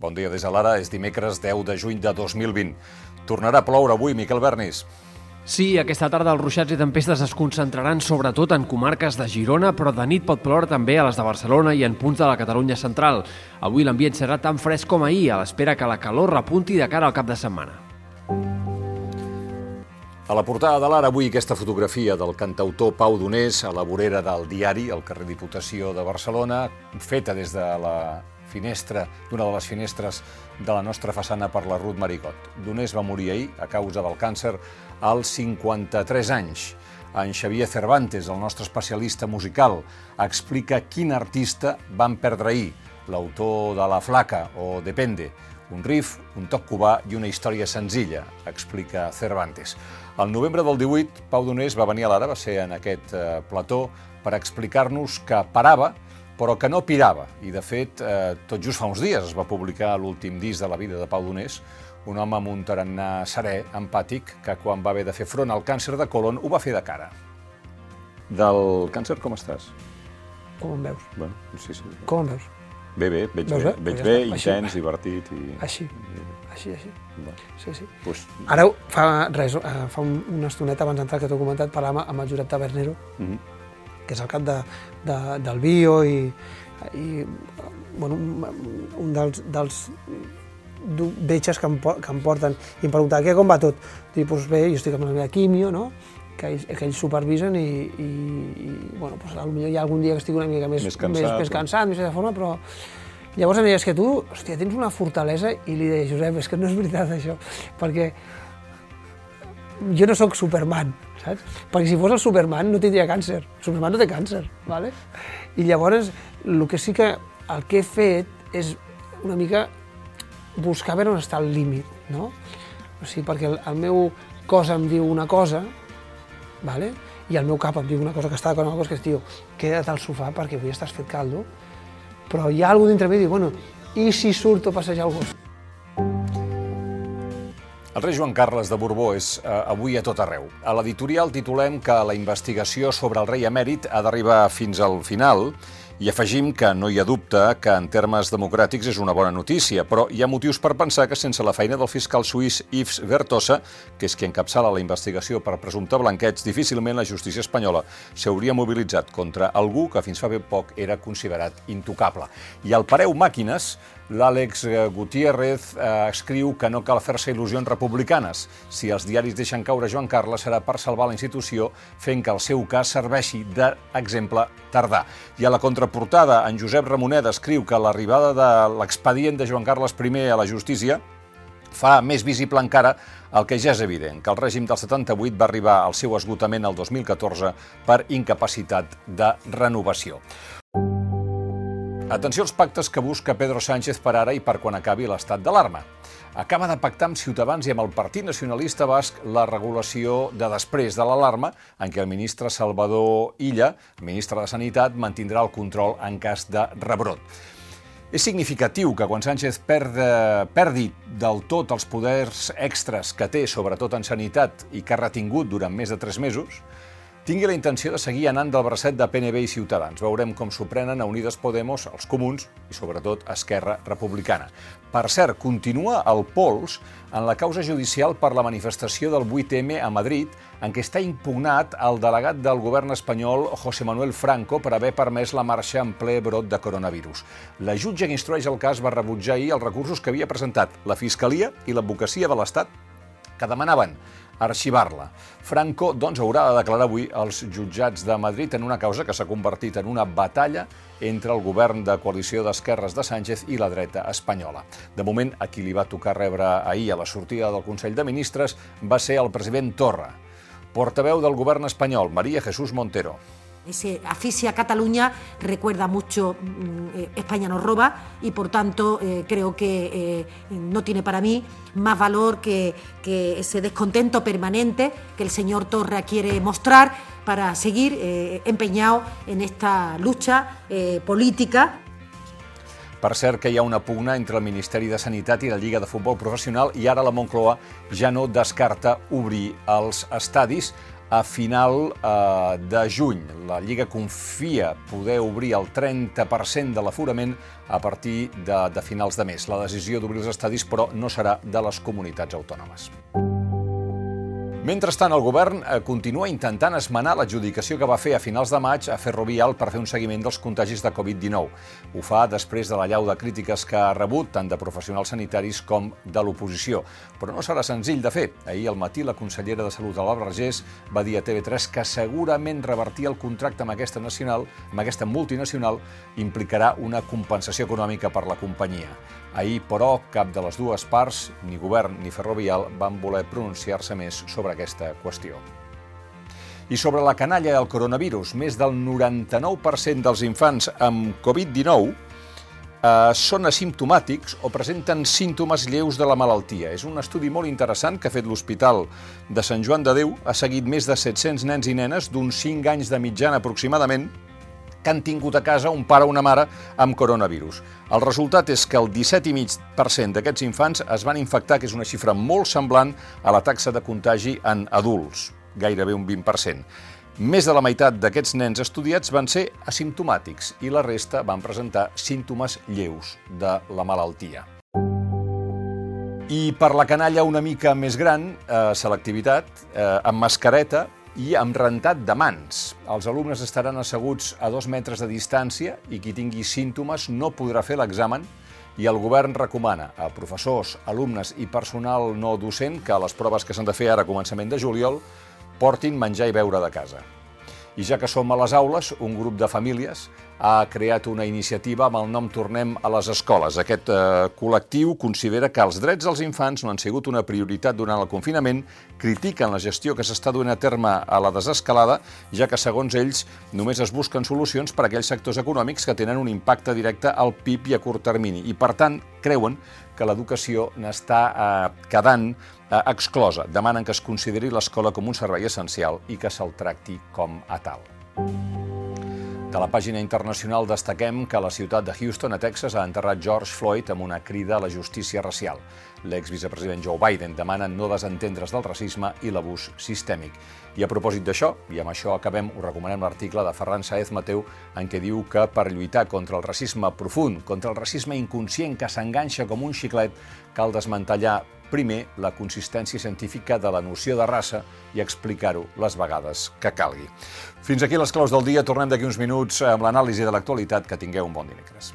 Bon dia des de l'ara, és dimecres 10 de juny de 2020. Tornarà a ploure avui, Miquel Bernis. Sí, aquesta tarda els ruixats i tempestes es concentraran sobretot en comarques de Girona, però de nit pot ploure també a les de Barcelona i en punts de la Catalunya central. Avui l'ambient serà tan fresc com ahir, a l'espera que la calor repunti de cara al cap de setmana. A la portada de l'Ara avui aquesta fotografia del cantautor Pau Donés a la vorera del diari, al carrer Diputació de Barcelona, feta des de la finestra, d'una de les finestres de la nostra façana per la Ruth Marigot. Donés va morir ahir a causa del càncer als 53 anys. En Xavier Cervantes, el nostre especialista musical, explica quin artista van perdre ahir, l'autor de La Flaca o Depende, un riff, un toc cubà i una història senzilla, explica Cervantes. Al novembre del 18, Pau Donés va venir a l'Ara, va ser en aquest eh, plató, per explicar-nos que parava, però que no pirava. I, de fet, eh, tot just fa uns dies es va publicar l'últim disc de la vida de Pau Donés, un home amb un tarannà serè, empàtic, que quan va haver de fer front al càncer de colon ho va fer de cara. Del càncer com estàs? Com em veus? Bueno, sí, sí. Com em veus? Bé, bé, veig Veus bé, bé? veig Ja bé, així. intens, divertit i... Així, així, així. Bueno, Sí, sí. doncs, Ara, fa res, eh, fa un- una estoneta abans d'entrar que t'ho he comentat, parlàvem amb el Josep Tabernero, mhm. Que és el cap de, de, del bio i, i bueno, un, un dels, dels metges que em, que em porten i em preguntava què, com va tot? Dic, doncs bé, jo estic amb la meva quimio, no? que ells, que ells supervisen i, i, i bueno, doncs, potser hi ha algun dia que estic una mica més, Més cansat, més, més cansat, més de forma, però llavors em deia, és que tu, hòstia, tens una fortalesa, i li deia, Josep, és que no és veritat això, perquè jo no sóc Superman, saps? Perquè si fos el Superman no tindria càncer. Superman no té càncer, ¿vale? I llavors, el que sí que el que he fet és una mica buscar veure on està el límit, no? O sigui, perquè el, el meu cos em diu una cosa, ¿vale? i el meu cap em diu una cosa que està con una cosa que és, tio, queda't al sofà perquè avui estàs fet caldo, però hi ha algú dintre mi que diu, bueno, i si surto a passejar el gos? El rei Joan Carles de Borbó és eh, avui a tot arreu. A l'editorial titulem que la investigació sobre el rei emèrit ha d'arribar fins al final i afegim que no hi ha dubte que en termes democràtics és una bona notícia, però hi ha motius per pensar que sense la feina del fiscal suís Yves Vertosa, que és qui encapçala la investigació per presumpte blanqueig, difícilment la justícia espanyola s'hauria mobilitzat contra algú que fins fa ben poc era considerat intocable. I al Pareu Màquines, L'Àlex Gutiérrez eh, escriu que no cal fer-se il·lusions republicanes. Si els diaris deixen caure Joan Carles serà per salvar la institució fent que el seu cas serveixi d'exemple tardà. I a la contraportada, en Josep Ramoneda escriu que l'arribada de l'expedient de Joan Carles I a la justícia fa més visible encara el que ja és evident, que el règim del 78 va arribar al seu esgotament el 2014 per incapacitat de renovació. Atenció als pactes que busca Pedro Sánchez per ara i per quan acabi l'estat d'alarma. Acaba de pactar amb Ciutadans i amb el Partit Nacionalista Basc la regulació de després de l'alarma, en què el ministre Salvador Illa, ministre de Sanitat, mantindrà el control en cas de rebrot. És significatiu que quan Sánchez perd, perdi del tot els poders extras que té, sobretot en sanitat, i que ha retingut durant més de tres mesos, tingui la intenció de seguir anant del bracet de PNB i Ciutadans. Veurem com s'ho prenen a Unides Podemos, els comuns i, sobretot, Esquerra Republicana. Per cert, continua el pols en la causa judicial per la manifestació del 8M a Madrid, en què està impugnat el delegat del govern espanyol, José Manuel Franco, per haver permès la marxa en ple brot de coronavirus. La jutge que instrueix el cas va rebutjar ahir els recursos que havia presentat la Fiscalia i l'Advocacia de l'Estat, que demanaven arxivar-la. Franco, doncs, haurà de declarar avui als jutjats de Madrid en una causa que s'ha convertit en una batalla entre el govern de coalició d'esquerres de Sánchez i la dreta espanyola. De moment, a qui li va tocar rebre ahir a la sortida del Consell de Ministres va ser el president Torra. Portaveu del govern espanyol, María Jesús Montero. Ese asfixia Cataluña recuerda mucho mm, eh, España nos roba y por tanto eh, creo que eh, no tiene para mí más valor que, ese descontento permanente que el señor Torra quiere mostrar para seguir empeñado en esta lucha política. Per cert, que hi una pugna entre el Ministeri de Sanitat i la Lliga de Futbol Professional i ara la Moncloa ja no descarta obrir els estadis a final eh, de juny. La Lliga confia poder obrir el 30% de l'aforament a partir de, de finals de mes. La decisió d'obrir els estadis, però, no serà de les comunitats autònomes. Mentrestant, el govern eh, continua intentant esmenar l'adjudicació que va fer a finals de maig a Ferrovial per fer un seguiment dels contagis de Covid-19. Ho fa després de la llau de crítiques que ha rebut tant de professionals sanitaris com de l'oposició. Però no serà senzill de fer. Ahir al matí la consellera de Salut, Alba Vergés, va dir a TV3 que segurament revertir el contracte amb aquesta nacional, amb aquesta multinacional, implicarà una compensació econòmica per la companyia. Ahir, però, cap de les dues parts, ni govern ni Ferrovial, van voler pronunciar-se més sobre aquesta qüestió. I sobre la canalla del coronavirus, més del 99% dels infants amb Covid-19 eh, són asimptomàtics o presenten símptomes lleus de la malaltia. És un estudi molt interessant que ha fet l'Hospital de Sant Joan de Déu. Ha seguit més de 700 nens i nenes d'uns 5 anys de mitjana aproximadament que han tingut a casa un pare o una mare amb coronavirus. El resultat és que el 17,5% d'aquests infants es van infectar, que és una xifra molt semblant a la taxa de contagi en adults, gairebé un 20%. Més de la meitat d'aquests nens estudiats van ser asimptomàtics i la resta van presentar símptomes lleus de la malaltia. I per la canalla una mica més gran, eh, selectivitat, eh, amb mascareta, i amb rentat de mans. Els alumnes estaran asseguts a dos metres de distància i qui tingui símptomes no podrà fer l'examen i el govern recomana a professors, alumnes i personal no docent que a les proves que s'han de fer ara a començament de juliol portin menjar i beure de casa. I ja que som a les aules, un grup de famílies ha creat una iniciativa amb el nom Tornem a les escoles. Aquest eh, col·lectiu considera que els drets dels infants no han sigut una prioritat durant el confinament, critiquen la gestió que s'està duent a terme a la desescalada, ja que, segons ells, només es busquen solucions per a aquells sectors econòmics que tenen un impacte directe al PIB i a curt termini. I, per tant, creuen que l'educació n'està eh, quedant eh, exclosa. Demanen que es consideri l'escola com un servei essencial i que se'l tracti com a tal. De la pàgina internacional destaquem que la ciutat de Houston, a Texas, ha enterrat George Floyd amb una crida a la justícia racial. L'exvicepresident Joe Biden demana no desentendre's del racisme i l'abús sistèmic. I a propòsit d'això, i amb això acabem, us recomanem l'article de Ferran Saez Mateu en què diu que per lluitar contra el racisme profund, contra el racisme inconscient que s'enganxa com un xiclet, cal desmantellar primer la consistència científica de la noció de raça i explicar-ho les vegades que calgui. Fins aquí les claus del dia. Tornem d'aquí uns minuts amb l'anàlisi de l'actualitat. Que tingueu un bon dimecres.